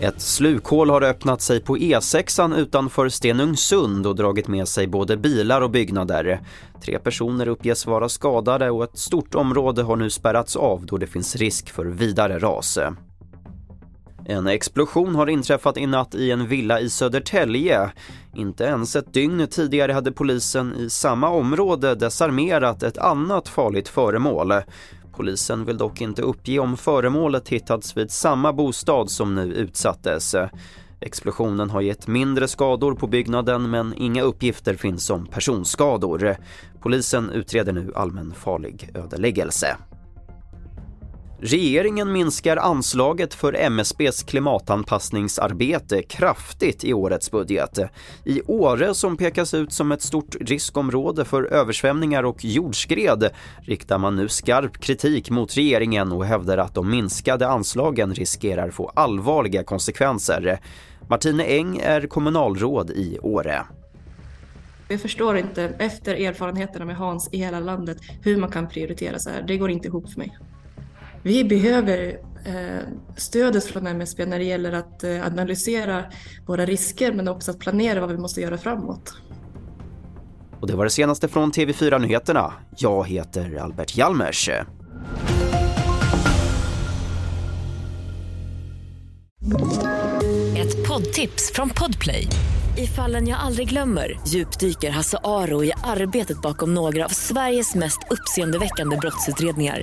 Ett slukhål har öppnat sig på E6 utanför Stenungsund och dragit med sig både bilar och byggnader. Tre personer uppges vara skadade och ett stort område har nu spärrats av då det finns risk för vidare ras. En explosion har inträffat i natt i en villa i Södertälje. Inte ens ett dygn tidigare hade polisen i samma område desarmerat ett annat farligt föremål. Polisen vill dock inte uppge om föremålet hittats vid samma bostad som nu utsattes. Explosionen har gett mindre skador på byggnaden men inga uppgifter finns om personskador. Polisen utreder nu allmänfarlig ödeläggelse. Regeringen minskar anslaget för MSBs klimatanpassningsarbete kraftigt i årets budget. I Åre, som pekas ut som ett stort riskområde för översvämningar och jordskred, riktar man nu skarp kritik mot regeringen och hävdar att de minskade anslagen riskerar få allvarliga konsekvenser. Martine Eng är kommunalråd i Åre. Jag förstår inte, efter erfarenheterna med Hans i hela landet, hur man kan prioritera så här. Det går inte ihop för mig. Vi behöver eh, stödet från MSB när det gäller att eh, analysera våra risker men också att planera vad vi måste göra framåt. Och det var det senaste från TV4 Nyheterna. Jag heter Albert Hjalmers. Ett poddtips från Podplay. I fallen jag aldrig glömmer djupdyker Hasse Aro i arbetet bakom några av Sveriges mest uppseendeväckande brottsutredningar